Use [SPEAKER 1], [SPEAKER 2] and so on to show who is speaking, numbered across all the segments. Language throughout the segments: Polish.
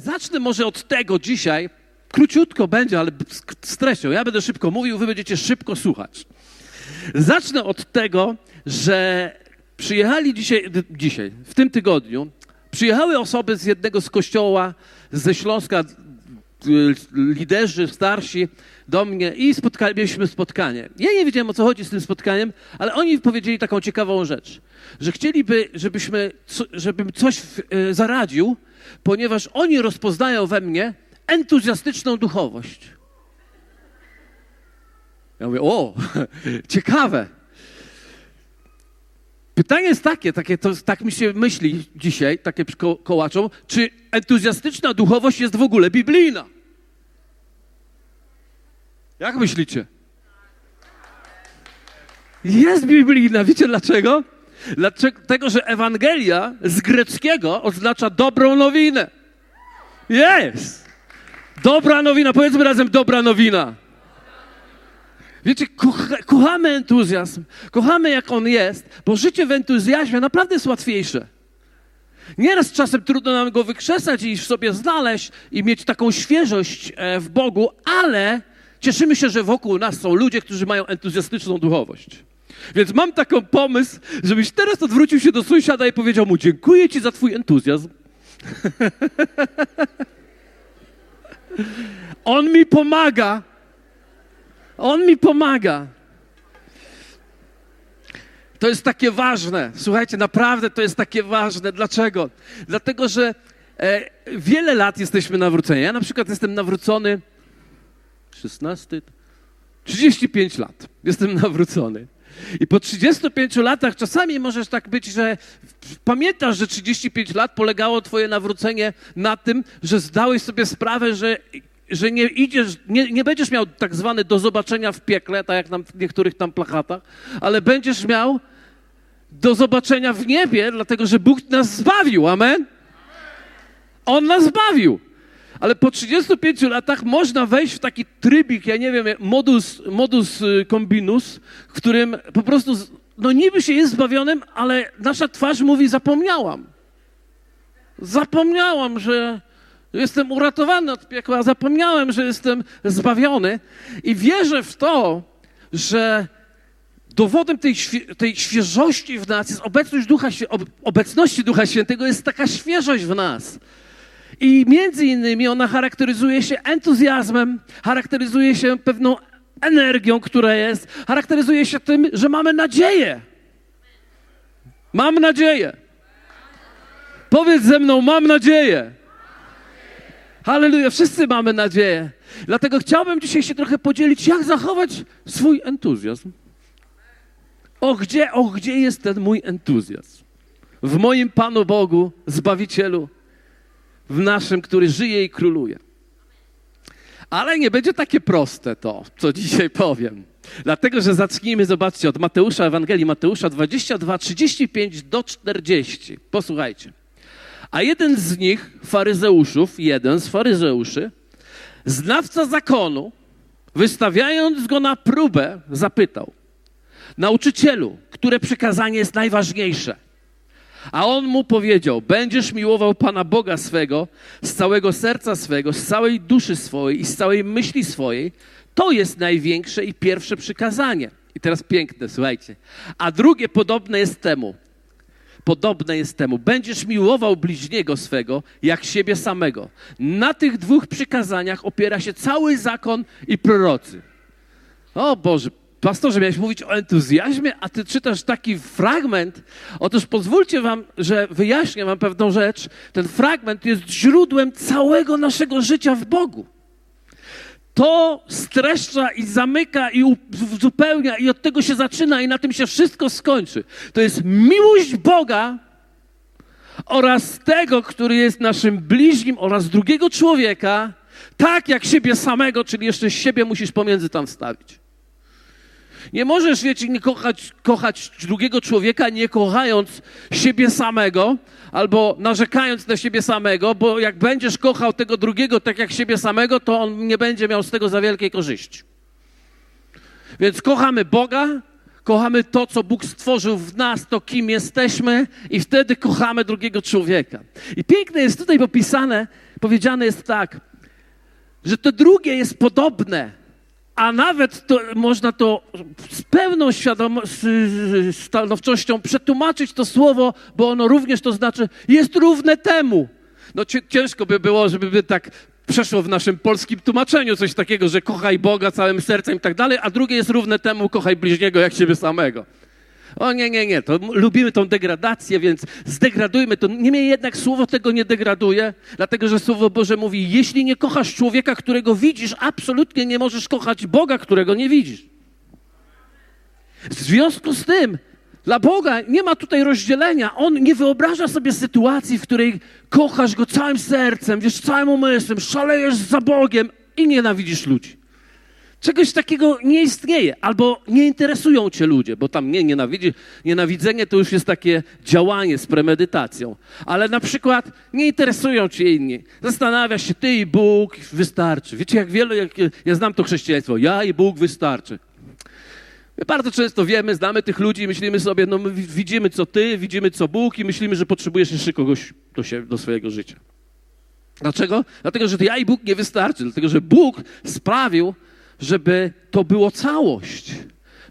[SPEAKER 1] zacznę może od tego dzisiaj, króciutko będzie, ale z- treścią. Ja będę szybko mówił, wy będziecie szybko słuchać. Zacznę od tego, że przyjechali dzisiaj, dzisiaj, w tym tygodniu, przyjechały osoby z jednego z kościoła ze Śląska, liderzy starsi do mnie i spotka- mieliśmy spotkanie. Ja nie wiedziałem o co chodzi z tym spotkaniem, ale oni powiedzieli taką ciekawą rzecz, że chcieliby, żebyśmy, żebym coś w- y, zaradził, ponieważ oni rozpoznają we mnie entuzjastyczną duchowość. Ja mówię, o, ciekawe. Pytanie jest takie, takie to, tak mi się myśli dzisiaj, takie ko- kołaczą, czy entuzjastyczna duchowość jest w ogóle biblijna? Jak myślicie? Jest biblijna. Wiecie dlaczego? Dlatego, że Ewangelia z greckiego oznacza dobrą nowinę. Jest! Dobra nowina. Powiedzmy razem dobra nowina. Wiecie, kocha, kochamy entuzjazm. Kochamy jak on jest, bo życie w entuzjazmie naprawdę jest łatwiejsze. Nieraz czasem trudno nam go wykrzesać i w sobie znaleźć i mieć taką świeżość e, w Bogu, ale cieszymy się, że wokół nas są ludzie, którzy mają entuzjastyczną duchowość. Więc mam taką pomysł, żebyś teraz odwrócił się do sąsiada i powiedział mu: Dziękuję Ci za Twój entuzjazm. On mi pomaga. On mi pomaga. To jest takie ważne. Słuchajcie, naprawdę to jest takie ważne. Dlaczego? Dlatego, że e, wiele lat jesteśmy nawróceni. Ja na przykład jestem nawrócony 16, 35 lat. Jestem nawrócony. I po 35 latach czasami możesz tak być, że pamiętasz, że 35 lat polegało twoje nawrócenie na tym, że zdałeś sobie sprawę, że, że nie idziesz, nie, nie będziesz miał tak zwane do zobaczenia w piekle, tak jak na niektórych tam plakatach, ale będziesz miał do zobaczenia w niebie, dlatego że Bóg nas zbawił. Amen? On nas zbawił. Ale po 35 latach można wejść w taki trybik, ja nie wiem, modus, modus y, combinus, w którym po prostu, no niby się jest zbawionym, ale nasza twarz mówi, zapomniałam. Zapomniałam, że jestem uratowany od piekła, zapomniałem, że jestem zbawiony i wierzę w to, że dowodem tej, tej świeżości w nas jest obecność Ducha, obecności Ducha Świętego, jest taka świeżość w nas. I między innymi ona charakteryzuje się entuzjazmem, charakteryzuje się pewną energią, która jest, charakteryzuje się tym, że mamy nadzieję. Mam nadzieję. Powiedz ze mną, mam nadzieję. Halleluja, wszyscy mamy nadzieję. Dlatego chciałbym dzisiaj się trochę podzielić, jak zachować swój entuzjazm. O gdzie, o gdzie jest ten mój entuzjazm? W moim Panu Bogu, Zbawicielu, w naszym, który żyje i króluje. Ale nie będzie takie proste to, co dzisiaj powiem. Dlatego, że zacznijmy, zobaczcie, od Mateusza, Ewangelii Mateusza 22, 35 do 40. Posłuchajcie. A jeden z nich, faryzeuszów, jeden z faryzeuszy, znawca zakonu, wystawiając go na próbę, zapytał: Nauczycielu, które przykazanie jest najważniejsze? A on mu powiedział: Będziesz miłował Pana Boga swego z całego serca swego, z całej duszy swojej i z całej myśli swojej. To jest największe i pierwsze przykazanie. I teraz piękne, słuchajcie. A drugie podobne jest temu. Podobne jest temu. Będziesz miłował bliźniego swego jak siebie samego. Na tych dwóch przykazaniach opiera się cały zakon i prorocy. O Boże, pastorze, miałeś mówić o entuzjazmie, a ty czytasz taki fragment. Otóż pozwólcie wam, że wyjaśnię wam pewną rzecz. Ten fragment jest źródłem całego naszego życia w Bogu. To streszcza i zamyka i uzupełnia i od tego się zaczyna i na tym się wszystko skończy. To jest miłość Boga oraz tego, który jest naszym bliźnim oraz drugiego człowieka, tak jak siebie samego, czyli jeszcze siebie musisz pomiędzy tam wstawić. Nie możesz, wiecie, nie kochać, kochać drugiego człowieka, nie kochając siebie samego, albo narzekając na siebie samego, bo jak będziesz kochał tego drugiego tak jak siebie samego, to on nie będzie miał z tego za wielkiej korzyści. Więc kochamy Boga, kochamy to, co Bóg stworzył w nas, to kim jesteśmy, i wtedy kochamy drugiego człowieka. I piękne jest tutaj popisane, powiedziane jest tak, że to drugie jest podobne, a nawet to, można to z pełną stanowczością przetłumaczyć to słowo, bo ono również to znaczy jest równe temu. No ciężko by było, żeby tak przeszło w naszym polskim tłumaczeniu coś takiego, że kochaj Boga całym sercem i tak dalej, a drugie jest równe temu kochaj bliźniego jak siebie samego. O nie, nie, nie, to lubimy tą degradację, więc zdegradujmy to. Niemniej jednak słowo tego nie degraduje, dlatego że Słowo Boże mówi, jeśli nie kochasz człowieka, którego widzisz, absolutnie nie możesz kochać Boga, którego nie widzisz. W związku z tym, dla Boga nie ma tutaj rozdzielenia. On nie wyobraża sobie sytuacji, w której kochasz Go całym sercem, wiesz, całym umysłem, szalejesz za Bogiem i nienawidzisz ludzi. Czegoś takiego nie istnieje, albo nie interesują cię ludzie, bo tam nie nienawidzi, nienawidzenie to już jest takie działanie z premedytacją. Ale na przykład nie interesują cię inni. Zastanawiasz się, ty i Bóg wystarczy. Wiecie, jak wiele, jak, ja znam to chrześcijaństwo, ja i Bóg wystarczy. My bardzo często wiemy, znamy tych ludzi i myślimy sobie, no my widzimy co ty, widzimy co Bóg i myślimy, że potrzebujesz jeszcze kogoś do, do swojego życia. Dlaczego? Dlatego, że ja i Bóg nie wystarczy. Dlatego, że Bóg sprawił, żeby to było całość.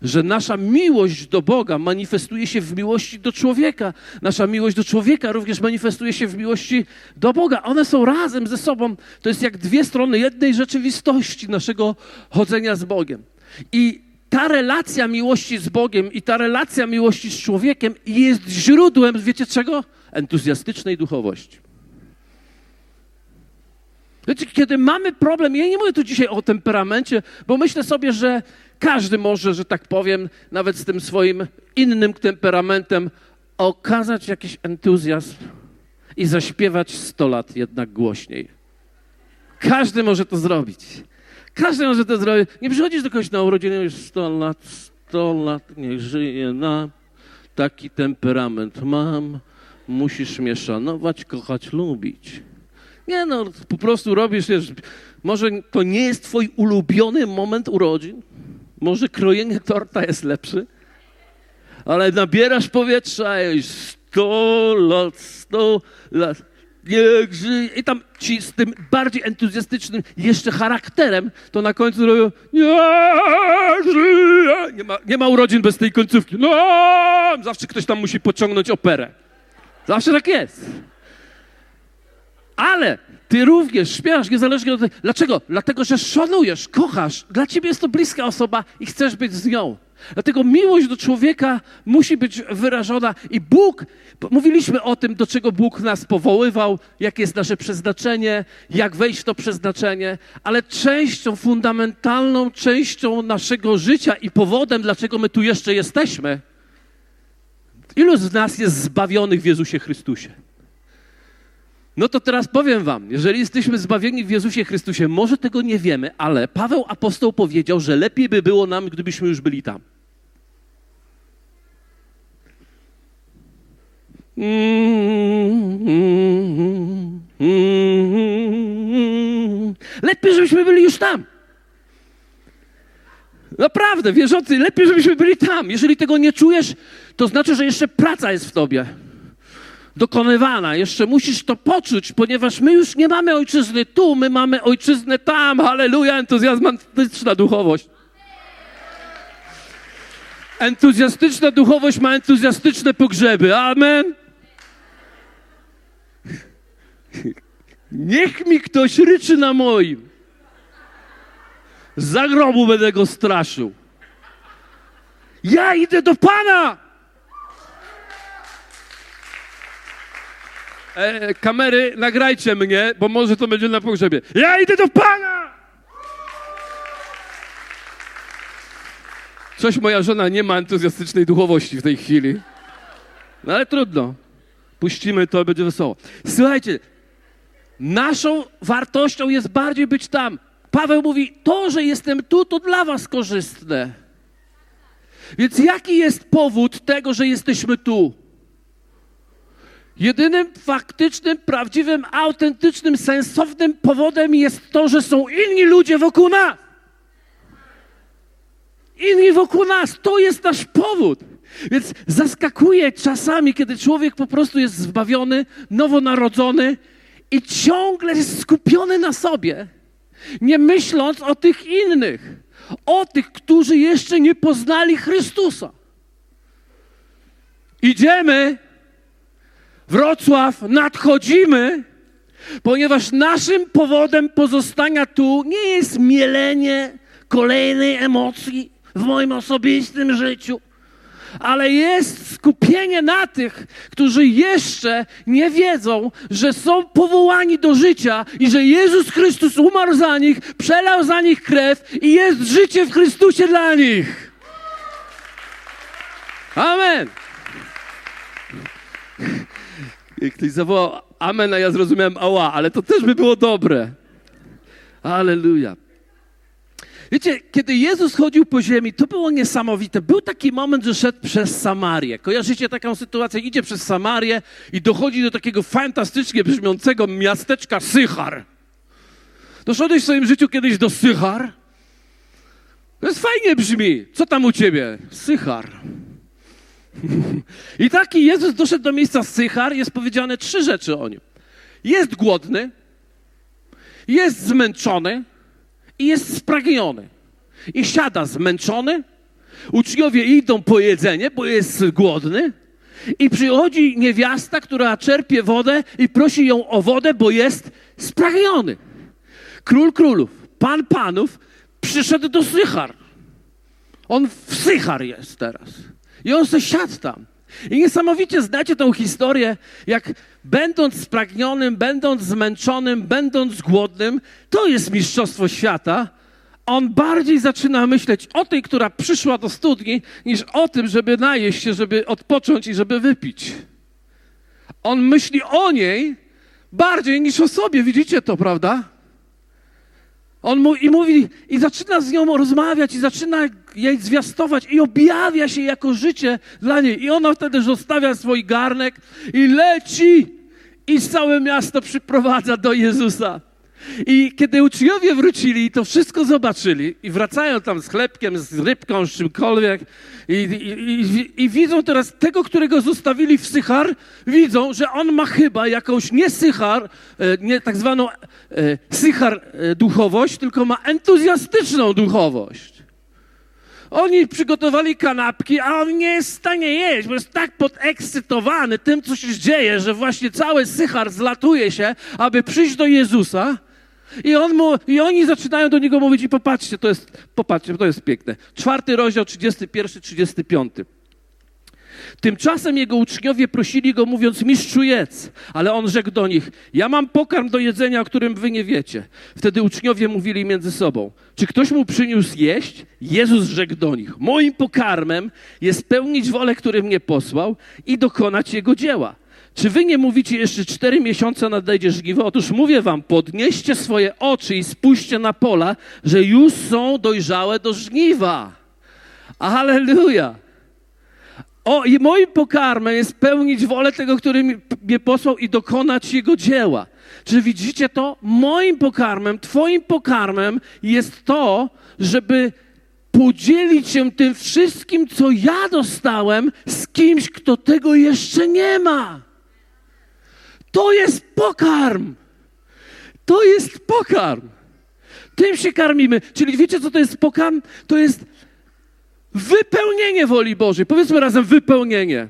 [SPEAKER 1] Że nasza miłość do Boga manifestuje się w miłości do człowieka. Nasza miłość do człowieka również manifestuje się w miłości do Boga. One są razem ze sobą. To jest jak dwie strony jednej rzeczywistości naszego chodzenia z Bogiem. I ta relacja miłości z Bogiem i ta relacja miłości z człowiekiem jest źródłem, wiecie czego? Entuzjastycznej duchowości. Wiecie, kiedy mamy problem, ja nie mówię tu dzisiaj o temperamencie, bo myślę sobie, że każdy może, że tak powiem, nawet z tym swoim innym temperamentem, okazać jakiś entuzjazm i zaśpiewać 100 lat jednak głośniej. Każdy może to zrobić. Każdy może to zrobić. Nie przychodzisz do kogoś na urodziny już 100 lat, 100 lat, niech żyje na taki temperament mam. Musisz mnie szanować, kochać, lubić. Nie no, po prostu robisz, wiesz, może to nie jest twój ulubiony moment urodzin, może krojenie torta jest lepszy, ale nabierasz powietrza i 100 lat, 100 lat, niech żyje. I tam ci z tym bardziej entuzjastycznym jeszcze charakterem, to na końcu robią nie żyje. Nie ma, nie ma urodzin bez tej końcówki. No, zawsze ktoś tam musi pociągnąć operę. Zawsze tak jest. Ale ty również śpiewasz niezależnie od tego. Dlaczego? Dlatego, że szanujesz, kochasz. Dla ciebie jest to bliska osoba i chcesz być z nią. Dlatego miłość do człowieka musi być wyrażona i Bóg, mówiliśmy o tym, do czego Bóg nas powoływał, jakie jest nasze przeznaczenie, jak wejść w to przeznaczenie, ale częścią, fundamentalną częścią naszego życia i powodem, dlaczego my tu jeszcze jesteśmy, ilu z nas jest zbawionych w Jezusie Chrystusie? No to teraz powiem wam, jeżeli jesteśmy zbawieni w Jezusie Chrystusie, może tego nie wiemy, ale Paweł apostoł powiedział, że lepiej by było nam, gdybyśmy już byli tam. Lepiej, żebyśmy byli już tam. Naprawdę, wierzący, lepiej, żebyśmy byli tam. Jeżeli tego nie czujesz, to znaczy, że jeszcze praca jest w tobie dokonywana. Jeszcze musisz to poczuć, ponieważ my już nie mamy ojczyzny tu, my mamy ojczyznę tam. Halleluja, entuzjazmatyczna duchowość. Entuzjastyczna duchowość ma entuzjastyczne pogrzeby. Amen. Niech mi ktoś ryczy na moim. Za grobu będę go straszył. Ja idę do Pana. E, kamery, nagrajcie mnie, bo może to będzie na pogrzebie. Ja idę do Pana! Coś moja żona nie ma entuzjastycznej duchowości w tej chwili. No ale trudno. Puścimy to, będzie wesoło. Słuchajcie, naszą wartością jest bardziej być tam. Paweł mówi, to, że jestem tu, to dla was korzystne. Więc jaki jest powód tego, że jesteśmy tu? Jedynym faktycznym, prawdziwym, autentycznym, sensownym powodem jest to, że są inni ludzie wokół nas. Inni wokół nas. To jest nasz powód. Więc zaskakuje czasami, kiedy człowiek po prostu jest zbawiony, nowonarodzony i ciągle jest skupiony na sobie, nie myśląc o tych innych, o tych, którzy jeszcze nie poznali Chrystusa. Idziemy, Wrocław, nadchodzimy, ponieważ naszym powodem pozostania tu nie jest mielenie kolejnej emocji w moim osobistym życiu, ale jest skupienie na tych, którzy jeszcze nie wiedzą, że są powołani do życia i że Jezus Chrystus umarł za nich, przelał za nich krew i jest życie w Chrystusie dla nich. Amen. Ktoś zawołał amen, a ja zrozumiałem ała, ale to też by było dobre. Aleluja. Wiecie, kiedy Jezus chodził po ziemi, to było niesamowite. Był taki moment, że szedł przez Samarię. Kojarzycie taką sytuację? Idzie przez Samarię i dochodzi do takiego fantastycznie brzmiącego miasteczka Sychar. Doszedłeś w swoim życiu kiedyś do Sychar? To jest fajnie brzmi. Co tam u ciebie? Sychar. I taki Jezus doszedł do miejsca Sychar, jest powiedziane trzy rzeczy o nim. Jest głodny, jest zmęczony i jest spragniony. I siada zmęczony, uczniowie idą po jedzenie, bo jest głodny, i przychodzi niewiasta, która czerpie wodę i prosi ją o wodę, bo jest spragniony. Król królów, pan panów przyszedł do Sychar. On w Sychar jest teraz. I on se siadł tam. I niesamowicie znacie tą historię, jak będąc spragnionym, będąc zmęczonym, będąc głodnym, to jest mistrzostwo świata. On bardziej zaczyna myśleć o tej, która przyszła do studni, niż o tym, żeby najeść się, żeby odpocząć i żeby wypić. On myśli o niej bardziej niż o sobie. Widzicie to, prawda? On mu, i mówi, i zaczyna z nią rozmawiać, i zaczyna jej zwiastować, i objawia się jako życie dla niej. I ona wtedy zostawia swój garnek i leci, i całe miasto przyprowadza do Jezusa. I kiedy uczniowie wrócili i to wszystko zobaczyli, i wracają tam z chlebkiem, z rybką, z czymkolwiek, i, i, i, i widzą teraz tego, którego zostawili w Sychar, widzą, że on ma chyba jakąś nie Sychar, e, nie tak zwaną e, Sychar e, duchowość, tylko ma entuzjastyczną duchowość. Oni przygotowali kanapki, a on nie jest w stanie jeść, bo jest tak podekscytowany tym, co się dzieje, że właśnie cały Sychar zlatuje się, aby przyjść do Jezusa. I, on mu, I oni zaczynają do niego mówić i popatrzcie, to jest, popatrzcie, to jest piękne. Czwarty rozdział, 31, 35. Tymczasem jego uczniowie prosili go, mówiąc, mistrzu jedz. Ale on rzekł do nich, ja mam pokarm do jedzenia, o którym wy nie wiecie. Wtedy uczniowie mówili między sobą, czy ktoś mu przyniósł jeść? Jezus rzekł do nich, moim pokarmem jest pełnić wolę, który mnie posłał i dokonać jego dzieła. Czy wy nie mówicie jeszcze cztery miesiące nadejdzie żniwo? Otóż mówię wam, podnieście swoje oczy i spójrzcie na pola, że już są dojrzałe do żniwa. Aleluja! O, i moim pokarmem jest pełnić wolę tego, który mnie posłał i dokonać jego dzieła. Czy widzicie to? Moim pokarmem, Twoim pokarmem jest to, żeby podzielić się tym wszystkim, co ja dostałem, z kimś, kto tego jeszcze nie ma. To jest pokarm. To jest pokarm. Tym się karmimy. Czyli wiecie, co to jest pokarm? To jest wypełnienie woli Bożej. Powiedzmy razem wypełnienie.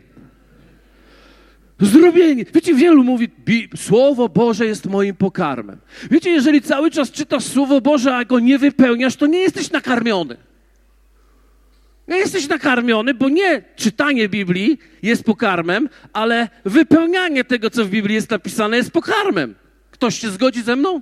[SPEAKER 1] Zrobienie. Wiecie, wielu mówi, Słowo Boże jest moim pokarmem. Wiecie, jeżeli cały czas czytasz Słowo Boże, a go nie wypełniasz, to nie jesteś nakarmiony. Nie jesteś nakarmiony, bo nie czytanie Biblii jest pokarmem, ale wypełnianie tego, co w Biblii jest napisane, jest pokarmem. Ktoś się zgodzi ze mną?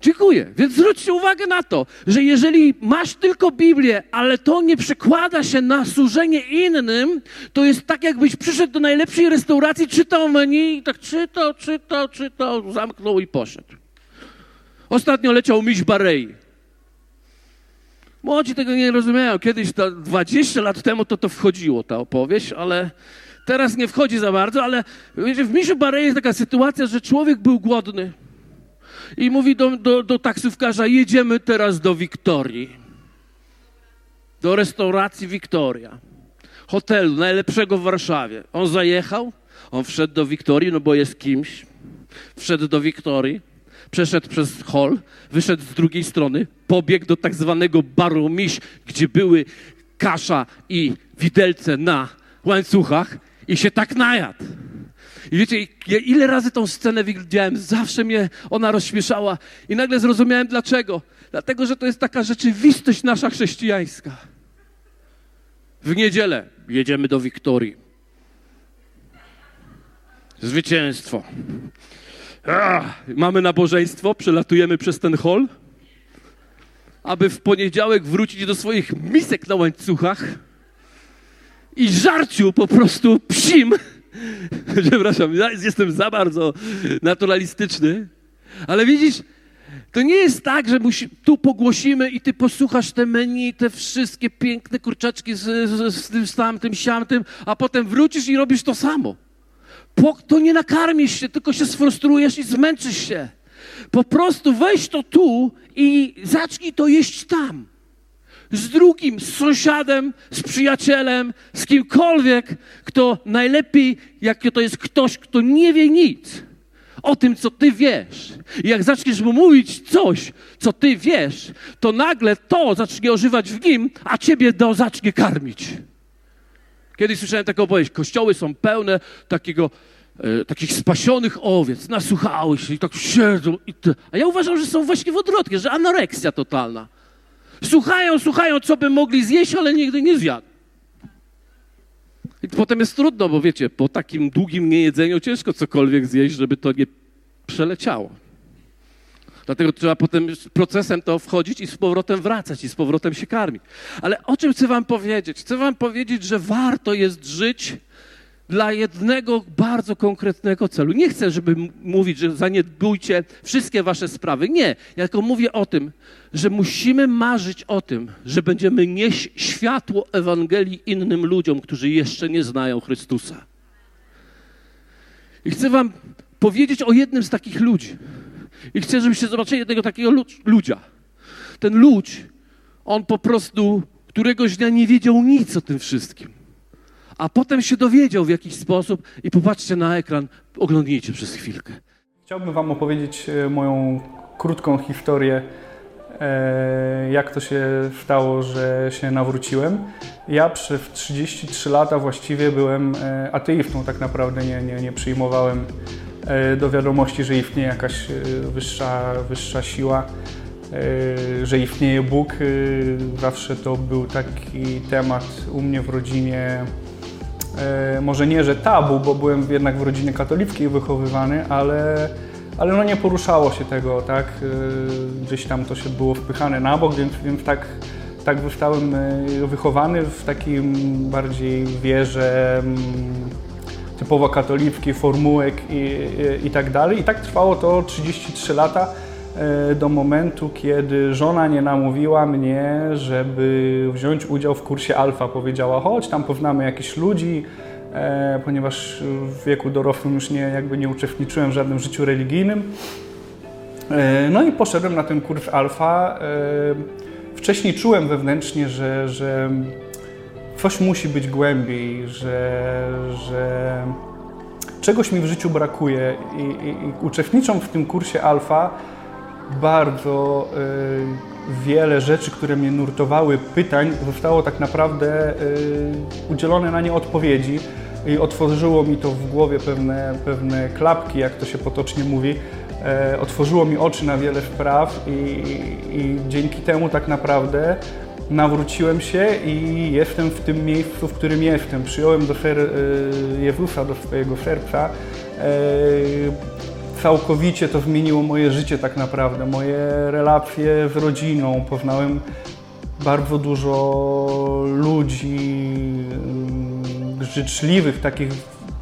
[SPEAKER 1] Dziękuję. Więc zwróćcie uwagę na to, że jeżeli masz tylko Biblię, ale to nie przekłada się na służenie innym, to jest tak, jakbyś przyszedł do najlepszej restauracji, czytał menu i tak czytał, czytał, czytał, zamknął i poszedł. Ostatnio leciał miś Barei. Młodzi tego nie rozumieją. Kiedyś, to 20 lat temu, to to wchodziło, ta opowieść, ale teraz nie wchodzi za bardzo, ale w Misiu Barei jest taka sytuacja, że człowiek był głodny i mówi do, do, do taksówkarza, jedziemy teraz do Wiktorii. Do restauracji Wiktoria. Hotelu najlepszego w Warszawie. On zajechał, on wszedł do Wiktorii, no bo jest kimś. Wszedł do Wiktorii, przeszedł przez hol, wyszedł z drugiej strony, pobiegł do tak zwanego baru miś, gdzie były kasza i widelce na łańcuchach i się tak najadł. I wiecie, ja ile razy tą scenę widziałem, zawsze mnie ona rozśmieszała i nagle zrozumiałem dlaczego. Dlatego, że to jest taka rzeczywistość nasza chrześcijańska. W niedzielę jedziemy do Wiktorii. Zwycięstwo. Mamy nabożeństwo, przelatujemy przez ten hol, aby w poniedziałek wrócić do swoich misek na łańcuchach i żarciu po prostu psim. Przepraszam, jestem za bardzo naturalistyczny, ale widzisz, to nie jest tak, że musi, tu pogłosimy i ty posłuchasz te menu, te wszystkie piękne kurczaczki z, z, z tym, z tamtym, siamtym, a potem wrócisz i robisz to samo. To nie nakarmisz się, tylko się sfrustrujesz i zmęczysz się. Po prostu weź to tu i zacznij to jeść tam. Z drugim, z sąsiadem, z przyjacielem, z kimkolwiek, kto najlepiej, jak to jest ktoś, kto nie wie nic o tym, co ty wiesz. I jak zaczniesz mu mówić coś, co ty wiesz, to nagle to zacznie ożywać w nim, a ciebie to zacznie karmić. Kiedyś słyszałem taką opowieść, kościoły są pełne takiego, e, takich spasionych owiec, nasłuchały się i tak siedzą. I te. A ja uważam, że są właśnie w odwrotnie, że anoreksja totalna. Słuchają, słuchają, co by mogli zjeść, ale nigdy nie zjadł. I potem jest trudno, bo wiecie, po takim długim niejedzeniu ciężko cokolwiek zjeść, żeby to nie przeleciało. Dlatego trzeba potem procesem to wchodzić i z powrotem wracać i z powrotem się karmić. Ale o czym chcę wam powiedzieć? Chcę wam powiedzieć, że warto jest żyć dla jednego bardzo konkretnego celu. Nie chcę, żeby mówić, że zaniedbujcie wszystkie wasze sprawy. Nie. Ja tylko mówię o tym, że musimy marzyć o tym, że będziemy nieść światło Ewangelii innym ludziom, którzy jeszcze nie znają Chrystusa. I chcę wam powiedzieć o jednym z takich ludzi. I chcę, żebyście zobaczyli jednego takiego ludzia. Ten ludź, on po prostu któregoś dnia nie wiedział nic o tym wszystkim a potem się dowiedział w jakiś sposób i popatrzcie na ekran, oglądnijcie przez chwilkę.
[SPEAKER 2] Chciałbym Wam opowiedzieć e, moją krótką historię, e, jak to się stało, że się nawróciłem. Ja przez 33 lata właściwie byłem e, ateistą, tak naprawdę nie, nie, nie przyjmowałem do wiadomości, że istnieje jakaś wyższa, wyższa siła, że istnieje Bóg. Zawsze to był taki temat u mnie w rodzinie E, może nie, że tabu, bo byłem jednak w rodzinie katolickiej wychowywany, ale, ale no nie poruszało się tego, tak? E, gdzieś tam to się było wpychane na bok, więc, więc tak, tak zostałem e, wychowany w takim bardziej wierze mm, typowo katolickiej, formułek i, i, i tak dalej. I tak trwało to 33 lata do momentu, kiedy żona nie namówiła mnie, żeby wziąć udział w kursie alfa. Powiedziała, chodź, tam poznamy jakichś ludzi, e, ponieważ w wieku dorosłym już nie, jakby nie uczestniczyłem w żadnym życiu religijnym. E, no i poszedłem na ten kurs alfa. E, wcześniej czułem wewnętrznie, że, że coś musi być głębiej, że, że czegoś mi w życiu brakuje i, i, i uczestnicząc w tym kursie alfa, bardzo y, wiele rzeczy, które mnie nurtowały, pytań, zostało tak naprawdę y, udzielone na nie odpowiedzi i otworzyło mi to w głowie pewne, pewne klapki, jak to się potocznie mówi. E, otworzyło mi oczy na wiele spraw i, i dzięki temu tak naprawdę nawróciłem się i jestem w tym miejscu, w którym jestem. Przyjąłem do ser, y, Jezusa do swojego serca e, całkowicie to zmieniło moje życie tak naprawdę, moje relacje z rodziną. Poznałem bardzo dużo ludzi mm, życzliwych, takich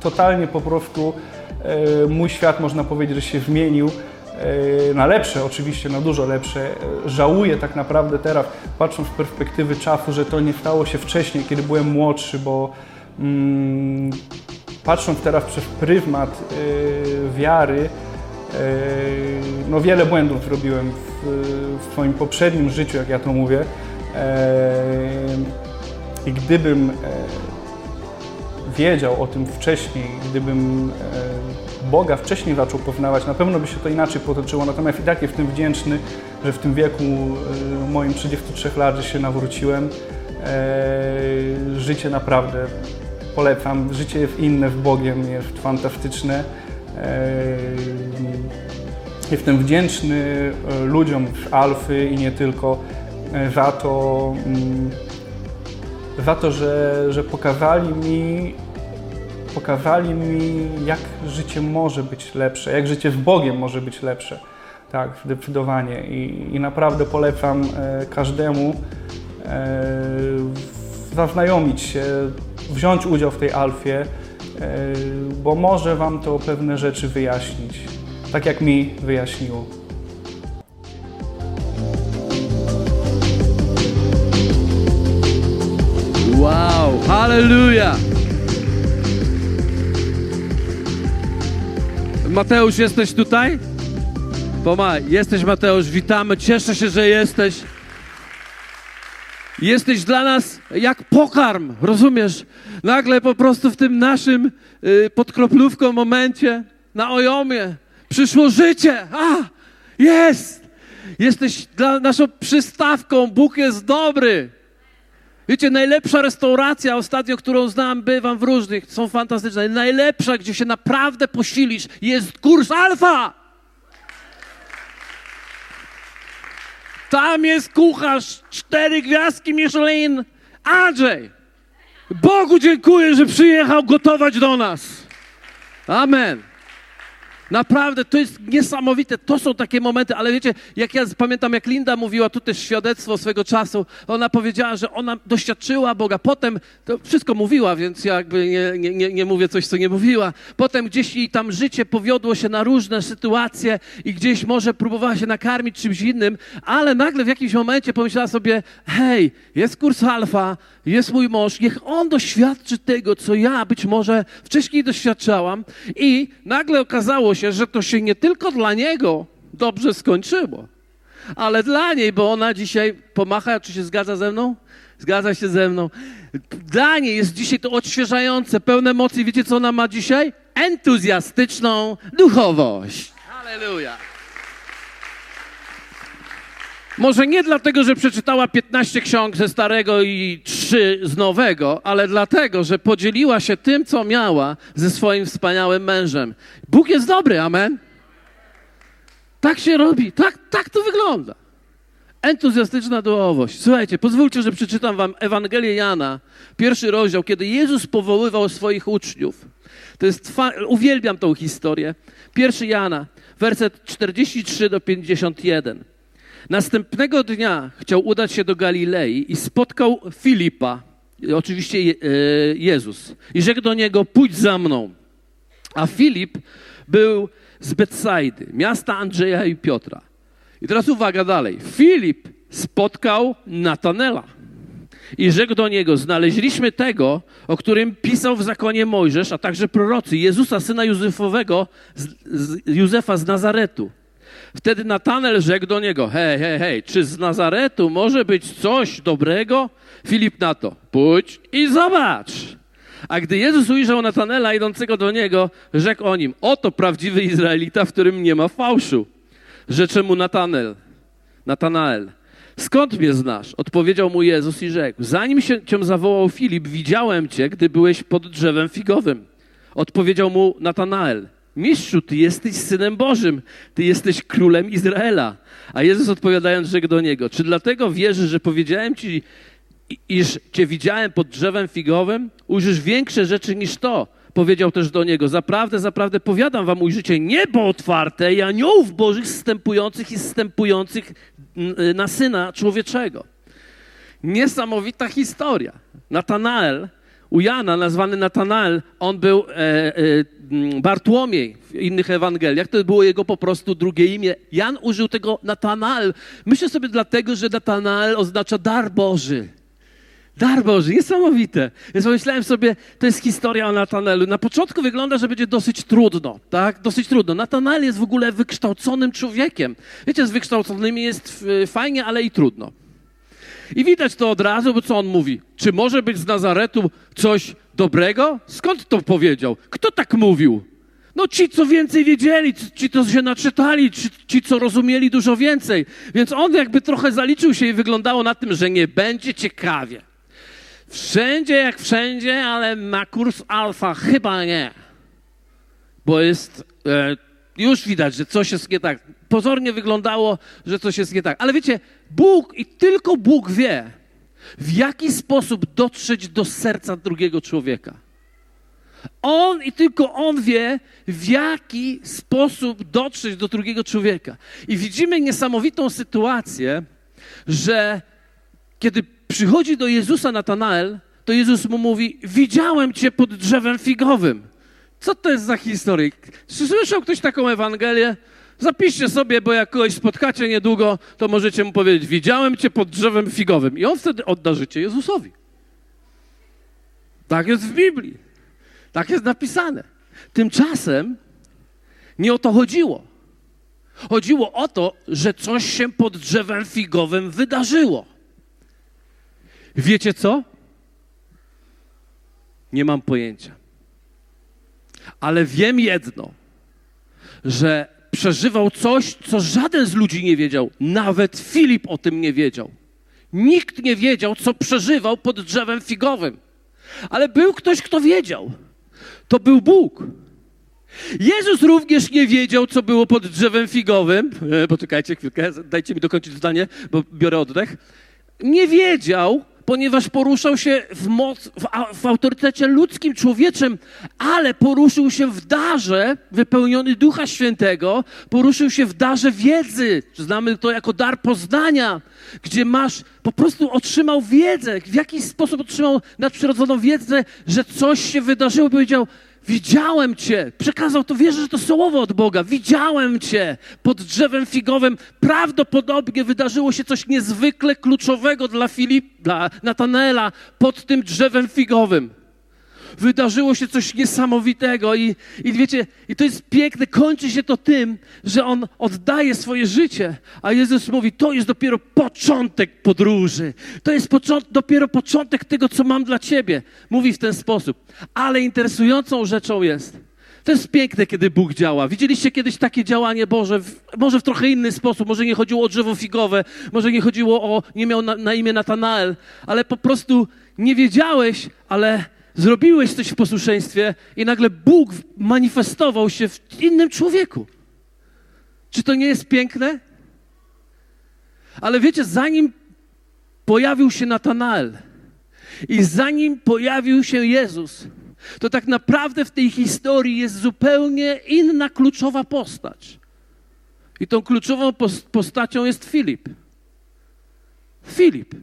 [SPEAKER 2] totalnie po prostu e, mój świat można powiedzieć, że się zmienił e, na lepsze, oczywiście na dużo lepsze. Żałuję tak naprawdę teraz, patrząc z perspektywy czasu, że to nie stało się wcześniej, kiedy byłem młodszy, bo mm, patrząc teraz przez pryzmat y, wiary, no wiele błędów zrobiłem w, w swoim poprzednim życiu, jak ja to mówię. I gdybym wiedział o tym wcześniej, gdybym Boga wcześniej zaczął poznawać, na pewno by się to inaczej potoczyło. Natomiast i tak jestem wdzięczny, że w tym wieku e, moim 33 lat, że się nawróciłem. E, życie naprawdę polecam. Życie jest inne z Bogiem, jest fantastyczne. Jestem wdzięczny ludziom z Alfy i nie tylko za to, mm, za to że, że pokazali mi, pokazali mi, jak życie może być lepsze, jak życie z Bogiem może być lepsze. Tak, zdecydowanie. I, i naprawdę polecam e, każdemu e, zaznajomić się, wziąć udział w tej alfie, e, bo może Wam to pewne rzeczy wyjaśnić, tak jak mi wyjaśniło.
[SPEAKER 1] Wow, hallelujah! Mateusz, jesteś tutaj? Pomaj, jesteś Mateusz, witamy, cieszę się, że jesteś. Jesteś dla nas jak pokarm, rozumiesz? Nagle po prostu w tym naszym y, podkroplówką momencie na ojomie przyszło życie. A, jest! Jesteś dla naszą przystawką, Bóg jest dobry. Wiecie, najlepsza restauracja ostatnio, którą znam, bywam w różnych, są fantastyczne. Najlepsza, gdzie się naprawdę posilisz, jest kurs alfa. Tam jest kucharz, cztery gwiazdki Michelin, Andrzej. Bogu dziękuję, że przyjechał gotować do nas. Amen. Naprawdę, to jest niesamowite. To są takie momenty, ale wiecie, jak ja pamiętam, jak Linda mówiła tu też świadectwo swego czasu, ona powiedziała, że ona doświadczyła Boga. Potem, to wszystko mówiła, więc ja jakby nie, nie, nie mówię coś, co nie mówiła. Potem gdzieś jej tam życie powiodło się na różne sytuacje i gdzieś może próbowała się nakarmić czymś innym, ale nagle w jakimś momencie pomyślała sobie, hej, jest kurs alfa, jest mój mąż, niech on doświadczy tego, co ja być może wcześniej doświadczałam i nagle okazało się, że to się nie tylko dla niego dobrze skończyło, ale dla niej, bo ona dzisiaj pomacha, czy się zgadza ze mną? Zgadza się ze mną. Dla niej jest dzisiaj to odświeżające, pełne mocy. Wiecie, co ona ma dzisiaj? Entuzjastyczną duchowość. Hallelujah. Może nie dlatego, że przeczytała 15 ksiąg ze starego i 3 z nowego, ale dlatego, że podzieliła się tym, co miała ze swoim wspaniałym mężem. Bóg jest dobry, amen. Tak się robi, tak, tak to wygląda. Entuzjastyczna duchowość. Słuchajcie, pozwólcie, że przeczytam wam Ewangelię Jana, pierwszy rozdział, kiedy Jezus powoływał swoich uczniów. To jest, uwielbiam tą historię. Pierwszy Jana, werset 43 do 51. Następnego dnia chciał udać się do Galilei i spotkał Filipa, oczywiście e, Jezus, i rzekł do niego: Pójdź za mną. A Filip był z Betsaidy, miasta Andrzeja i Piotra. I teraz uwaga dalej. Filip spotkał Natanela i rzekł do niego: Znaleźliśmy tego, o którym pisał w zakonie Mojżesz, a także prorocy, Jezusa, syna Józefowego, z, z Józefa z Nazaretu Wtedy Natanel rzekł do niego, hej, hej, hej, czy z Nazaretu może być coś dobrego? Filip na to, pójdź i zobacz. A gdy Jezus ujrzał Natanela idącego do niego, rzekł o nim, oto prawdziwy Izraelita, w którym nie ma fałszu. Rzecze mu Natanel, Natanael, skąd mnie znasz? Odpowiedział mu Jezus i rzekł, zanim się cię zawołał Filip, widziałem cię, gdy byłeś pod drzewem figowym. Odpowiedział mu Natanael, Mistrzu, Ty jesteś Synem Bożym, Ty jesteś Królem Izraela. A Jezus odpowiadając, rzekł do niego, czy dlatego wierzysz, że powiedziałem Ci, iż Cię widziałem pod drzewem figowym? Ujrzysz większe rzeczy niż to. Powiedział też do niego, zaprawdę, zaprawdę powiadam wam, ujrzycie niebo otwarte i aniołów bożych zstępujących i zstępujących na Syna Człowieczego. Niesamowita historia. Natanael u Jana, nazwany Natanael, on był e, e, Bartłomiej w innych Ewangeliach. To było jego po prostu drugie imię. Jan użył tego Natanael. Myślę sobie dlatego, że Natanael oznacza dar Boży. Dar Boży, niesamowite. Więc pomyślałem sobie, to jest historia o Natanaelu. Na początku wygląda, że będzie dosyć trudno, tak? Dosyć trudno. Natanael jest w ogóle wykształconym człowiekiem. Wiecie, z wykształconymi jest fajnie, ale i trudno. I widać to od razu, bo co on mówi? Czy może być z Nazaretu coś dobrego? Skąd to powiedział? Kto tak mówił? No ci, co więcej wiedzieli, ci, co się naczytali, ci, ci, co rozumieli dużo więcej. Więc on jakby trochę zaliczył się i wyglądało na tym, że nie będzie ciekawie. Wszędzie jak wszędzie, ale na kurs alfa chyba nie. Bo jest, e, już widać, że coś jest nie tak. Pozornie wyglądało, że coś jest nie tak. Ale wiecie, Bóg i tylko Bóg wie, w jaki sposób dotrzeć do serca drugiego człowieka. On i tylko on wie, w jaki sposób dotrzeć do drugiego człowieka. I widzimy niesamowitą sytuację, że kiedy przychodzi do Jezusa Natanael, to Jezus mu mówi: Widziałem cię pod drzewem figowym. Co to jest za historia? Czy słyszał ktoś taką Ewangelię? Zapiszcie sobie, bo jak kogoś spotkacie niedługo, to możecie mu powiedzieć: Widziałem cię pod drzewem figowym. I on wtedy odda życie Jezusowi. Tak jest w Biblii. Tak jest napisane. Tymczasem nie o to chodziło. Chodziło o to, że coś się pod drzewem figowym wydarzyło. Wiecie co? Nie mam pojęcia. Ale wiem jedno, że przeżywał coś, co żaden z ludzi nie wiedział. Nawet Filip o tym nie wiedział. Nikt nie wiedział, co przeżywał pod drzewem figowym. Ale był ktoś, kto wiedział. To był Bóg. Jezus również nie wiedział, co było pod drzewem figowym. E, poczekajcie chwilkę, dajcie mi dokończyć zdanie, bo biorę oddech. Nie wiedział, ponieważ poruszał się w, moc, w, w, autorytecie ludzkim, człowieczym, ale poruszył się w darze wypełniony Ducha Świętego, poruszył się w darze wiedzy. Znamy to jako dar poznania, gdzie masz, po prostu otrzymał wiedzę. W jakiś sposób otrzymał nadprzyrodzoną wiedzę, że coś się wydarzyło. Powiedział, Widziałem Cię. Przekazał to, wierzę, że to słowo od Boga. Widziałem Cię pod drzewem figowym. Prawdopodobnie wydarzyło się coś niezwykle kluczowego dla Filip, dla Natanaela pod tym drzewem figowym wydarzyło się coś niesamowitego i, i wiecie, i to jest piękne, kończy się to tym, że on oddaje swoje życie, a Jezus mówi, to jest dopiero początek podróży, to jest począt, dopiero początek tego, co mam dla ciebie. Mówi w ten sposób. Ale interesującą rzeczą jest, to jest piękne, kiedy Bóg działa. Widzieliście kiedyś takie działanie Boże, w, może w trochę inny sposób, może nie chodziło o drzewo figowe, może nie chodziło o, nie miał na, na imię Natanael, ale po prostu nie wiedziałeś, ale zrobiłeś coś w posłuszeństwie i nagle Bóg manifestował się w innym człowieku. Czy to nie jest piękne? Ale wiecie, zanim pojawił się Natanael i zanim pojawił się Jezus, to tak naprawdę w tej historii jest zupełnie inna kluczowa postać. I tą kluczową postacią jest Filip. Filip,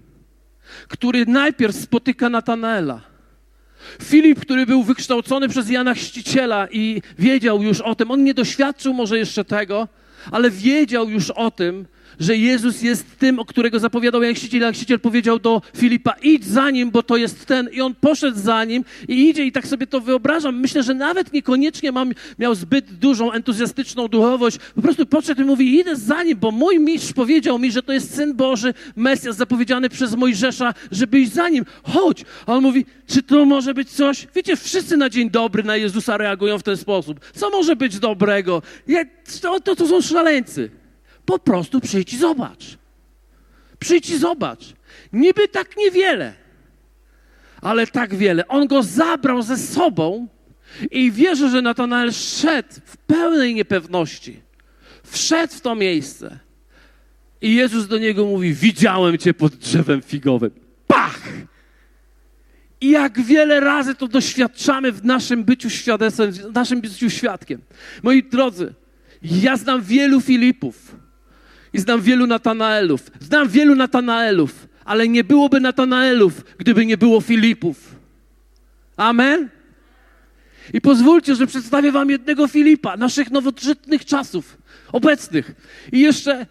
[SPEAKER 1] który najpierw spotyka Natanaela Filip, który był wykształcony przez Jana Chrzciciela i wiedział już o tym, on nie doświadczył może jeszcze tego, ale wiedział już o tym, że Jezus jest tym, o którego zapowiadał Jan Chrzciciel. Jan Chrzciciel powiedział do Filipa, idź za nim, bo to jest ten. I on poszedł za nim i idzie i tak sobie to wyobrażam. Myślę, że nawet niekoniecznie mam, miał zbyt dużą, entuzjastyczną duchowość. Po prostu podszedł i mówi, idę za nim, bo mój mistrz powiedział mi, że to jest Syn Boży, Mesjasz zapowiedziany przez Mojżesza, żeby iść za nim. Chodź. A on mówi, czy to może być coś? Wiecie, wszyscy na dzień dobry na Jezusa reagują w ten sposób. Co może być dobrego? to, to, to są szaleńcy. Po prostu przyjdź i zobacz. Przyjdź i zobacz. Niby tak niewiele, ale tak wiele. On go zabrał ze sobą i wierzę, że Natanael szedł w pełnej niepewności. Wszedł w to miejsce. I Jezus do niego mówi: Widziałem cię pod drzewem figowym. Pach! I jak wiele razy to doświadczamy w naszym byciu świadectwem, w naszym byciu świadkiem. Moi drodzy, ja znam wielu Filipów, i znam wielu Natanaelów. Znam wielu Natanaelów, ale nie byłoby Natanaelów, gdyby nie było Filipów. Amen? I pozwólcie, że przedstawię wam jednego Filipa, naszych nowożytnych czasów, obecnych. I jeszcze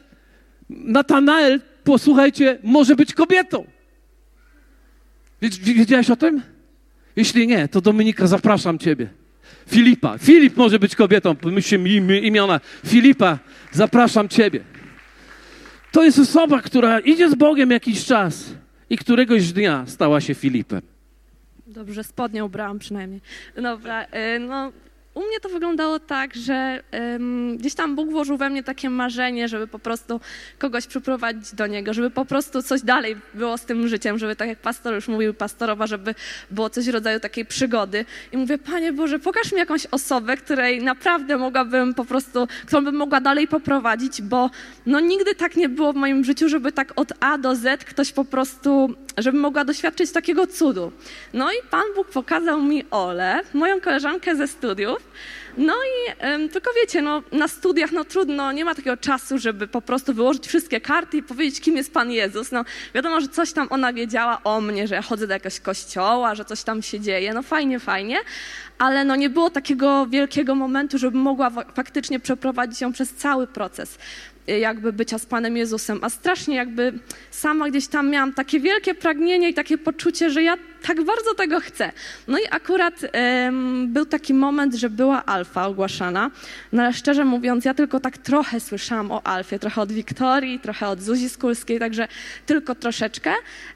[SPEAKER 1] Natanael, posłuchajcie, może być kobietą. Wiedziałeś o tym? Jeśli nie, to Dominika, zapraszam ciebie. Filipa. Filip może być kobietą. Pomyślcie mi imiona. Filipa, zapraszam ciebie. To jest osoba, która idzie z Bogiem jakiś czas i któregoś dnia stała się Filipem.
[SPEAKER 3] Dobrze, spodnie ubrałam przynajmniej. Dobra, y, no u mnie to wyglądało tak, że um, gdzieś tam Bóg włożył we mnie takie marzenie, żeby po prostu kogoś przyprowadzić do Niego, żeby po prostu coś dalej było z tym życiem, żeby tak jak pastor już mówił, pastorowa, żeby było coś w rodzaju takiej przygody. I mówię, Panie Boże, pokaż mi jakąś osobę, której naprawdę mogłabym po prostu, którą bym mogła dalej poprowadzić, bo no nigdy tak nie było w moim życiu, żeby tak od A do Z ktoś po prostu, żebym mogła doświadczyć takiego cudu. No i Pan Bóg pokazał mi Olę, moją koleżankę ze studiów, no i tylko wiecie, no, na studiach no trudno, nie ma takiego czasu, żeby po prostu wyłożyć wszystkie karty i powiedzieć, kim jest Pan Jezus. No wiadomo, że coś tam ona wiedziała o mnie, że ja chodzę do jakiegoś kościoła, że coś tam się dzieje, no fajnie, fajnie, ale no nie było takiego wielkiego momentu, żeby mogła faktycznie przeprowadzić ją przez cały proces jakby bycia z Panem Jezusem, a strasznie jakby sama gdzieś tam miałam takie wielkie pragnienie i takie poczucie, że ja tak bardzo tego chcę. No i akurat um, był taki moment, że była alfa ogłaszana, no ale szczerze mówiąc, ja tylko tak trochę słyszałam o alfie, trochę od Wiktorii, trochę od Zuzi Skulskiej, także tylko troszeczkę.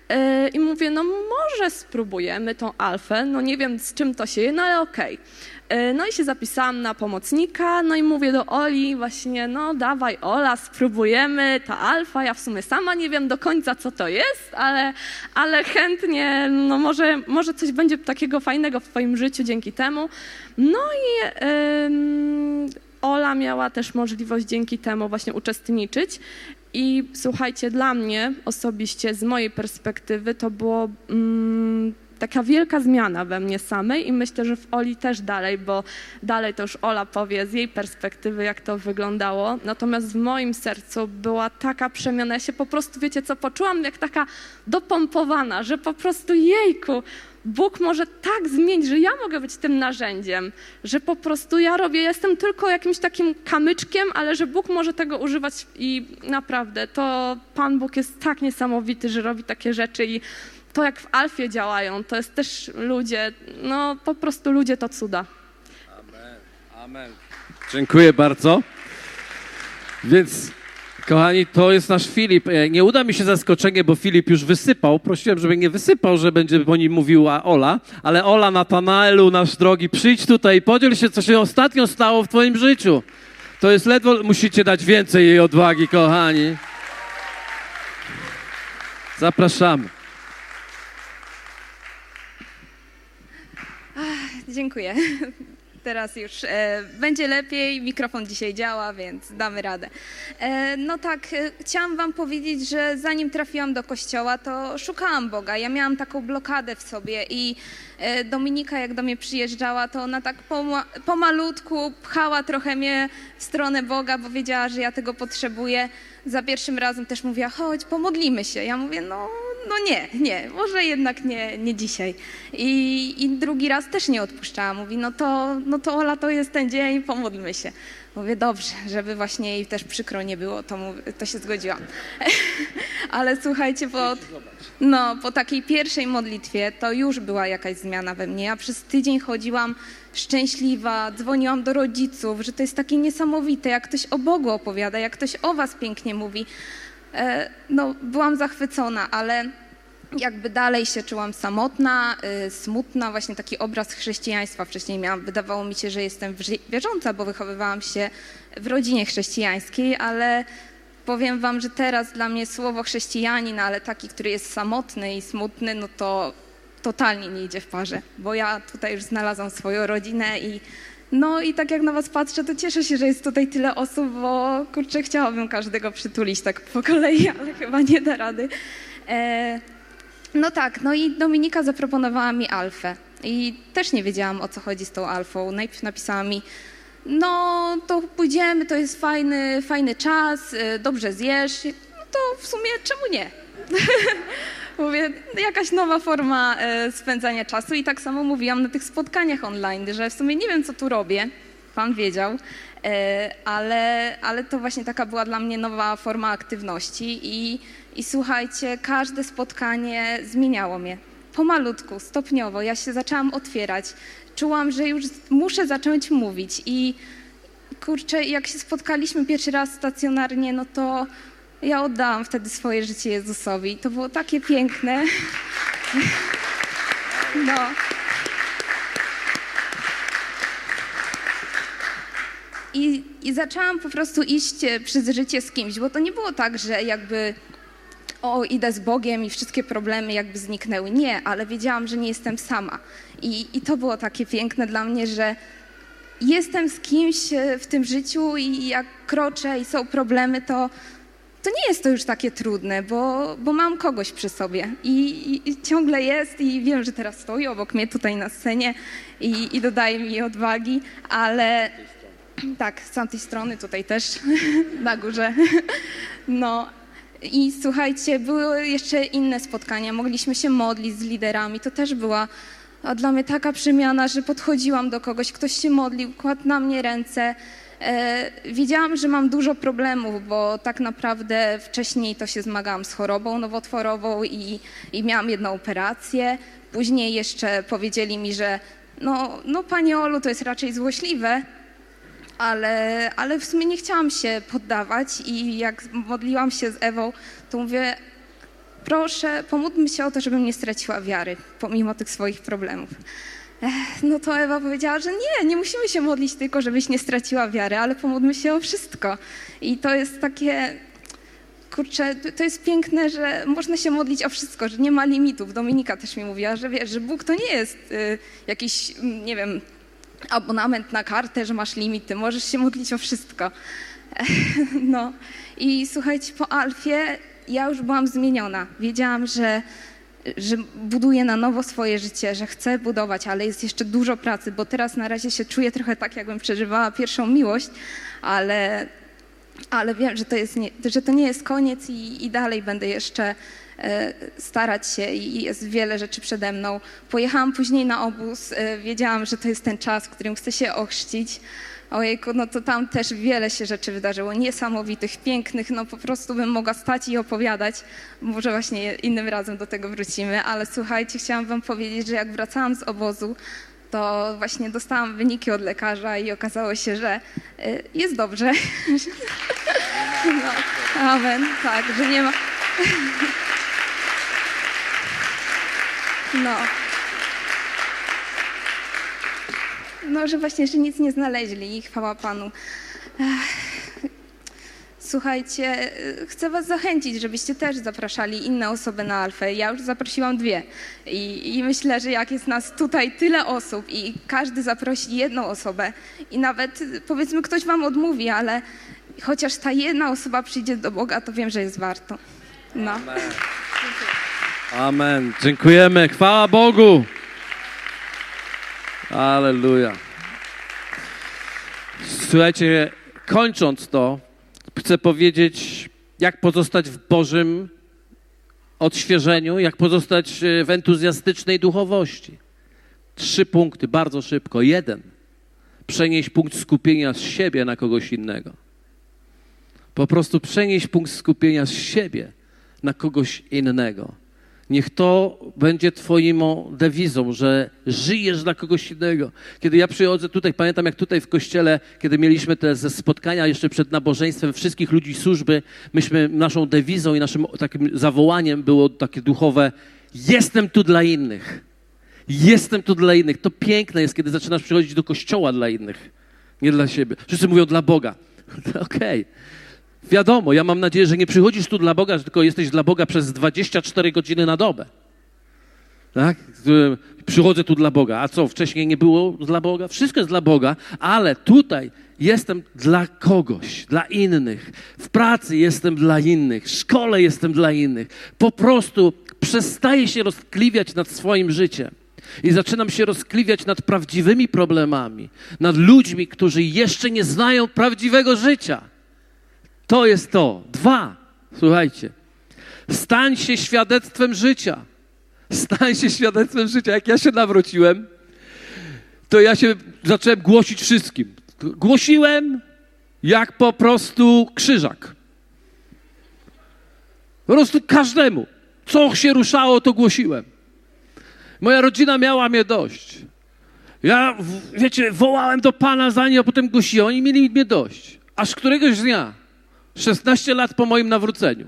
[SPEAKER 3] Yy, I mówię, no może spróbujemy tą alfę, no nie wiem z czym to się je, no ale okej. Okay. E, no i się zapisałam na pomocnika, no i mówię do Oli właśnie, no dawaj Ola, spróbujemy, ta alfa, ja w sumie sama nie wiem do końca co to jest, ale, ale chętnie, no może, może coś będzie takiego fajnego w twoim życiu dzięki temu. No i Ola miała też możliwość dzięki temu właśnie uczestniczyć. I słuchajcie, dla mnie osobiście, z mojej perspektywy, to było mm, taka wielka zmiana we mnie samej i myślę, że w Oli też dalej, bo dalej to już Ola powie z jej perspektywy, jak to wyglądało. Natomiast w moim sercu była taka przemiana. Ja się po prostu, wiecie co, poczułam jak taka dopompowana, że po prostu jejku, Bóg może tak zmienić, że ja mogę być tym narzędziem, że po prostu ja robię, jestem tylko jakimś takim kamyczkiem, ale że Bóg może tego używać i naprawdę to Pan Bóg jest tak niesamowity, że robi takie rzeczy i to, jak w Alfie działają, to jest też ludzie, no po prostu ludzie to cuda.
[SPEAKER 1] Amen. Amen. Dziękuję bardzo. Więc, kochani, to jest nasz Filip. E, nie uda mi się zaskoczenie, bo Filip już wysypał. Prosiłem, żeby nie wysypał, że będzie po nim mówiła Ola. Ale Ola, Natanaelu, nasz drogi, przyjdź tutaj i podziel się, co się ostatnio stało w twoim życiu. To jest ledwo, musicie dać więcej jej odwagi, kochani. Zapraszamy.
[SPEAKER 4] Dziękuję. Teraz już e, będzie lepiej, mikrofon dzisiaj działa, więc damy radę. E, no tak, e, chciałam Wam powiedzieć, że zanim trafiłam do kościoła, to szukałam Boga. Ja miałam taką blokadę w sobie i e, Dominika, jak do mnie przyjeżdżała, to ona tak poma pomalutku pchała trochę mnie w stronę Boga, bo wiedziała, że ja tego potrzebuję. Za pierwszym razem też mówiła, chodź, pomodlimy się. Ja mówię, no no nie, nie, może jednak nie, nie dzisiaj. I, I drugi raz też nie odpuszczała. Mówi, no to, no to Ola, to jest ten dzień, pomódlmy się. Mówię, dobrze, żeby właśnie jej też przykro nie było, to, to się zgodziłam. Ale słuchajcie, po, no, po takiej pierwszej modlitwie to już była jakaś zmiana we mnie. Ja przez tydzień chodziłam szczęśliwa, dzwoniłam do rodziców, że to jest takie niesamowite, jak ktoś o Bogu opowiada, jak ktoś o was pięknie mówi. E, no, byłam zachwycona, ale jakby dalej się czułam samotna, y, smutna, właśnie taki obraz chrześcijaństwa wcześniej miałam. Wydawało mi się, że jestem wierząca, bo wychowywałam się w rodzinie chrześcijańskiej, ale powiem wam, że teraz dla mnie słowo chrześcijanin, ale taki, który jest samotny i smutny, no to totalnie nie idzie w parze, bo ja tutaj już znalazłam swoją rodzinę i no i tak jak na was patrzę, to cieszę się, że jest tutaj tyle osób, bo kurczę, chciałabym każdego przytulić tak po kolei, ale chyba nie da rady. E, no tak, no i Dominika zaproponowała mi alfę i też nie wiedziałam o co chodzi z tą alfą. Najpierw napisała mi, no to pójdziemy, to jest fajny, fajny czas, e, dobrze zjesz, no to w sumie czemu nie? Mówię, jakaś nowa forma e, spędzania czasu i tak samo mówiłam na tych spotkaniach online, że w sumie nie wiem, co tu robię, pan wiedział, e, ale, ale to właśnie taka była dla mnie nowa forma aktywności i, i słuchajcie, każde spotkanie zmieniało mnie. Pomalutku, stopniowo, ja się zaczęłam otwierać. Czułam, że już muszę zacząć mówić i kurczę, jak się spotkaliśmy pierwszy raz stacjonarnie, no to ja oddałam wtedy swoje życie Jezusowi. To było takie piękne. No. i, I zaczęłam po prostu iść e, przez życie z kimś, bo to nie było tak, że jakby o, idę z Bogiem i wszystkie problemy jakby zniknęły. Nie, ale wiedziałam, że nie jestem sama. I, I to było takie piękne dla mnie, że jestem z kimś e, w tym życiu i jak kroczę i są problemy, to, to nie jest to już takie trudne, bo, bo mam kogoś przy sobie I, i, ciągle jest i wiem, że teraz stoi obok mnie tutaj na scenie i, i dodaje mi odwagi, ale tak, z tamtej strony tutaj też na górze. No i słuchajcie, były jeszcze inne spotkania, mogliśmy się modlić z liderami, to też była dla mnie taka przemiana, że podchodziłam do kogoś, ktoś się modlił, kładł na mnie ręce. E, widziałam, że mam dużo problemów, bo tak naprawdę wcześniej to się zmagałam z chorobą nowotworową i, i miałam jedną operację. Później jeszcze powiedzieli mi, że no, no Pani Olu, to jest raczej złośliwe, ale, ale w sumie nie chciałam się poddawać i jak modliłam się z Ewą, to mówię, proszę, pomódlmy się o to, żebym nie straciła wiary, pomimo tych swoich problemów. No to Ewa powiedziała, że nie, nie musimy się modlić tylko, żebyś nie straciła wiary, ale pomódlmy się o wszystko. I to jest takie, kurczę, to jest piękne, że można się modlić o wszystko, że nie ma limitów. Dominika też mi mówiła, że wiesz, że Bóg to nie jest y, jakiś, mm, nie wiem, abonament na kartę, że masz limity, możesz się modlić o wszystko. No i słuchajcie, po Alfie ja już byłam zmieniona. Wiedziałam, że, że buduję na nowo swoje życie, że chcę budować, ale jest jeszcze dużo pracy, bo teraz na razie się czuję trochę tak, jakbym przeżywała pierwszą miłość, ale, ale wiem, że to, jest nie, że to nie jest koniec i, i dalej będę jeszcze e, starać się i jest wiele rzeczy przede mną. Pojechałam później na obóz, e, wiedziałam, że to jest ten czas, w którym chcę się ochrzcić. Ojejku, no to tam też wiele się rzeczy wydarzyło, niesamowitych, pięknych, no po prostu bym mogła stać i opowiadać. Może właśnie innym razem do tego wrócimy, ale słuchajcie, chciałam wam powiedzieć, że jak wracałam z obozu, to właśnie dostałam wyniki od lekarza i okazało się, że y, jest dobrze. No, amen, tak, że nie ma... No. No, że właśnie, że nic nie znaleźli i chwała Panu. Słuchajcie, chcę Was zachęcić, żebyście też zapraszali inne osoby na Alfę. Ja już zaprosiłam dwie I, i myślę, że jak jest nas tutaj tyle osób i każdy zaprosi jedną osobę i nawet powiedzmy ktoś Wam odmówi, ale chociaż ta jedna osoba przyjdzie do Boga, to wiem, że jest warto. No.
[SPEAKER 1] Amen. Amen. Dziękujemy. Chwała Bogu. Aleluja. Słuchajcie, kończąc to, chcę powiedzieć, jak pozostać w Bożym odświeżeniu, jak pozostać w entuzjastycznej duchowości. Trzy punkty, bardzo szybko. Jeden, przenieść punkt skupienia z siebie na kogoś innego. Po prostu przenieść punkt skupienia z siebie na kogoś innego. Niech to będzie Twoją dewizą, że żyjesz dla kogoś innego. Kiedy ja przychodzę tutaj, pamiętam jak tutaj w kościele, kiedy mieliśmy te spotkania jeszcze przed nabożeństwem wszystkich ludzi służby, myśmy naszą dewizą i naszym takim zawołaniem było takie duchowe: Jestem tu dla innych. Jestem tu dla innych. To piękne jest, kiedy zaczynasz przychodzić do kościoła dla innych, nie dla siebie. Wszyscy mówią dla Boga. Okej. Okay. Wiadomo, ja mam nadzieję, że nie przychodzisz tu dla Boga, tylko jesteś dla Boga przez 24 godziny na dobę. Tak? Przychodzę tu dla Boga. A co, wcześniej nie było dla Boga? Wszystko jest dla Boga, ale tutaj jestem dla kogoś, dla innych. W pracy jestem dla innych, w szkole jestem dla innych. Po prostu przestaję się rozkliwiać nad swoim życiem. I zaczynam się rozkliwiać nad prawdziwymi problemami, nad ludźmi, którzy jeszcze nie znają prawdziwego życia. To jest to. Dwa, słuchajcie, stań się świadectwem życia. Stań się świadectwem życia. Jak ja się nawróciłem, to ja się zacząłem głosić wszystkim. Głosiłem jak po prostu krzyżak. Po prostu każdemu. Co się ruszało, to głosiłem. Moja rodzina miała mnie dość. Ja, wiecie, wołałem do Pana za nie, a potem głosiłem. Oni mieli mnie dość. Aż któregoś dnia 16 lat po moim nawróceniu.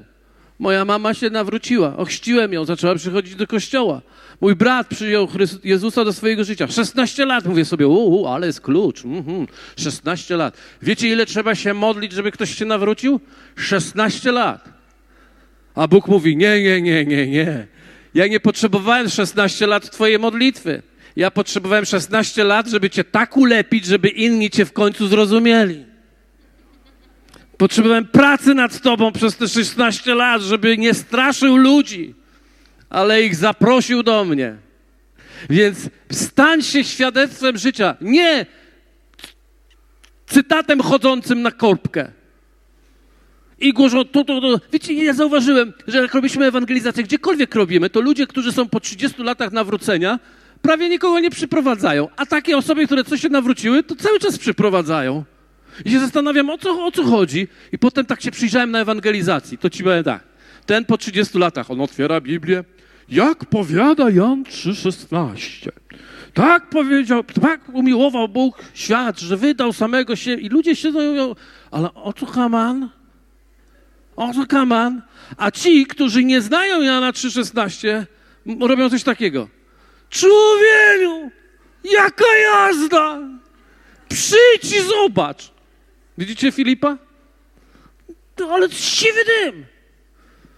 [SPEAKER 1] Moja mama się nawróciła, ochrzciłem ją, zaczęła przychodzić do kościoła. Mój brat przyjął Jezusa do swojego życia. 16 lat, mówię sobie, uuu, ale jest klucz. Mhm. 16 lat. Wiecie, ile trzeba się modlić, żeby ktoś się nawrócił? 16 lat. A Bóg mówi, nie, nie, nie, nie, nie. Ja nie potrzebowałem 16 lat twojej modlitwy. Ja potrzebowałem 16 lat, żeby cię tak ulepić, żeby inni cię w końcu zrozumieli. Potrzebowałem pracy nad tobą przez te 16 lat, żeby nie straszył ludzi, ale ich zaprosił do mnie. Więc stań się świadectwem życia, nie cytatem chodzącym na korbkę. I głoszą to, to, to. Wiecie, ja zauważyłem, że jak robiliśmy ewangelizację, gdziekolwiek robimy, to ludzie, którzy są po 30 latach nawrócenia, prawie nikogo nie przyprowadzają. A takie osoby, które coś się nawróciły, to cały czas przyprowadzają. I się zastanawiam, o co, o co chodzi. I potem tak się przyjrzałem na ewangelizacji. To ci powiem tak. Ten po 30 latach, on otwiera Biblię. Jak powiada Jan 3,16. Tak powiedział, tak umiłował Bóg świat, że wydał samego siebie. I ludzie i mówią, ale o co Haman? O co Haman? A ci, którzy nie znają Jana 3,16, m- robią coś takiego. Człowieku, jaka jazda! Przyjdź i zobacz. Widzicie Filipa? To, ale siwy dym.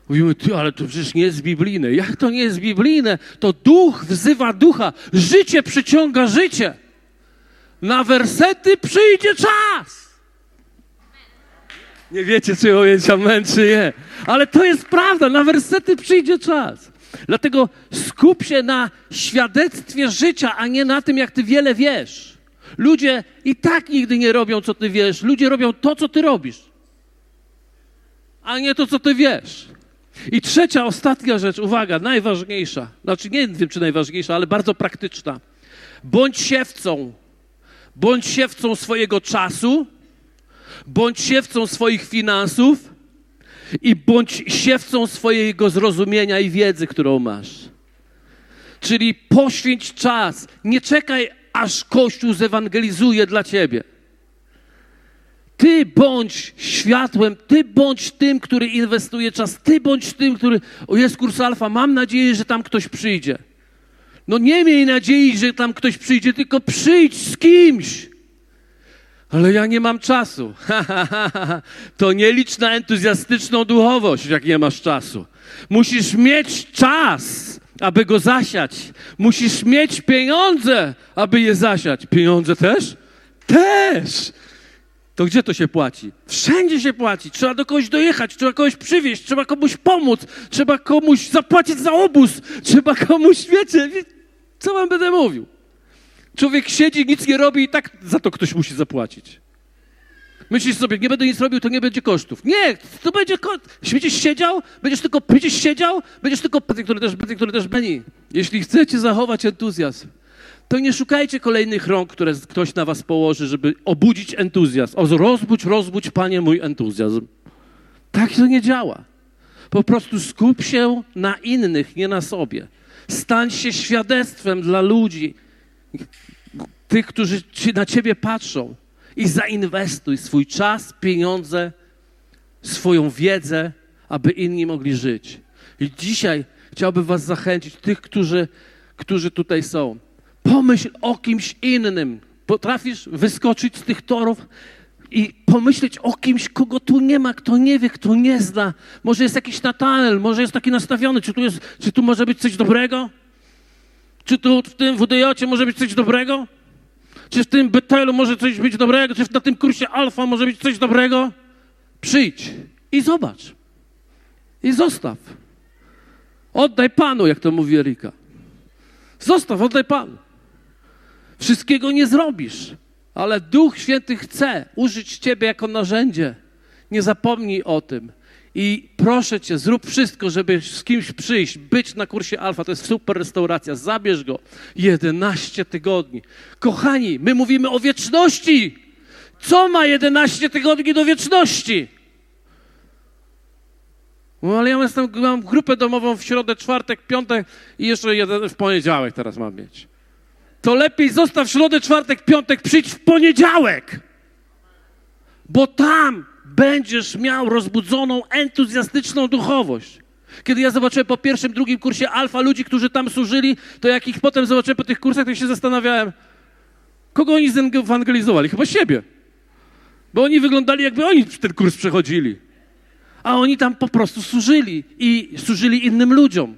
[SPEAKER 1] Mówimy, ty, ale to przecież nie jest biblijne. Jak to nie jest biblijne? To duch wzywa ducha. Życie przyciąga życie. Na wersety przyjdzie czas. Nie wiecie, czy powiedzieć amen, czy nie. Ale to jest prawda. Na wersety przyjdzie czas. Dlatego skup się na świadectwie życia, a nie na tym, jak ty wiele wiesz. Ludzie i tak nigdy nie robią, co ty wiesz. Ludzie robią to, co ty robisz, a nie to, co ty wiesz. I trzecia, ostatnia rzecz, uwaga, najważniejsza. Znaczy, nie wiem, czy najważniejsza, ale bardzo praktyczna. Bądź siewcą. Bądź siewcą swojego czasu, bądź siewcą swoich finansów i bądź siewcą swojego zrozumienia i wiedzy, którą masz. Czyli poświęć czas. Nie czekaj, aż Kościół zewangelizuje dla ciebie. Ty bądź światłem, ty bądź tym, który inwestuje czas, ty bądź tym, który. O, jest kurs alfa, mam nadzieję, że tam ktoś przyjdzie. No nie miej nadziei, że tam ktoś przyjdzie, tylko przyjdź z kimś. Ale ja nie mam czasu. to nie licz na entuzjastyczną duchowość, jak nie masz czasu. Musisz mieć czas, aby go zasiać. Musisz mieć pieniądze, aby je zasiać. Pieniądze też? Też! To gdzie to się płaci? Wszędzie się płaci. Trzeba do kogoś dojechać, trzeba kogoś przywieźć, trzeba komuś pomóc, trzeba komuś zapłacić za obóz, trzeba komuś, wiecie, wie- co wam będę mówił? Człowiek siedzi, nic nie robi i tak za to ktoś musi zapłacić. Myślisz sobie, nie będę nic robił, to nie będzie kosztów. Nie, to będzie koszt. Będziesz siedział, będziesz tylko, będziesz siedział, będziesz tylko, ty, który też, który też będzie. Jeśli chcecie zachować entuzjazm, to nie szukajcie kolejnych rąk, które ktoś na was położy, żeby obudzić entuzjazm. O, rozbudź, rozbudź, Panie, mój entuzjazm. Tak to nie działa. Po prostu skup się na innych, nie na sobie. Stań się świadectwem dla ludzi, tych, którzy na ciebie patrzą i zainwestuj swój czas, pieniądze, swoją wiedzę, aby inni mogli żyć. I dzisiaj chciałbym was zachęcić, tych, którzy, którzy tutaj są. Pomyśl o kimś innym. Potrafisz wyskoczyć z tych torów i pomyśleć o kimś, kogo tu nie ma, kto nie wie, kto nie zna. Może jest jakiś Natanel, może jest taki nastawiony, czy tu, jest, czy tu może być coś dobrego? Czy tu w tym WDJ może być coś dobrego? Czy w tym Betelu może coś być dobrego? Czy na tym kursie Alfa może być coś dobrego? Przyjdź i zobacz. I zostaw. Oddaj Panu, jak to mówi Erika. Zostaw, oddaj Panu. Wszystkiego nie zrobisz, ale Duch Święty chce użyć Ciebie jako narzędzie. Nie zapomnij o tym. I proszę Cię, zrób wszystko, żeby z kimś przyjść, być na kursie Alfa. To jest super restauracja. Zabierz go. 11 tygodni. Kochani, my mówimy o wieczności. Co ma 11 tygodni do wieczności? No ale ja jestem, mam grupę domową w środę, czwartek, piątek i jeszcze jeden w poniedziałek teraz mam mieć. To lepiej zostaw środę, czwartek, piątek, przyjdź w poniedziałek. Bo tam będziesz miał rozbudzoną, entuzjastyczną duchowość. Kiedy ja zobaczyłem po pierwszym, drugim kursie alfa ludzi, którzy tam służyli, to jak ich potem zobaczyłem po tych kursach, to się zastanawiałem, kogo oni zewangelizowali? Chyba siebie. Bo oni wyglądali, jakby oni ten kurs przechodzili. A oni tam po prostu służyli i służyli innym ludziom.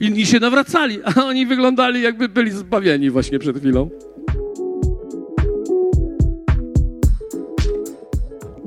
[SPEAKER 1] Inni się nawracali, a oni wyglądali, jakby byli zbawieni właśnie przed chwilą.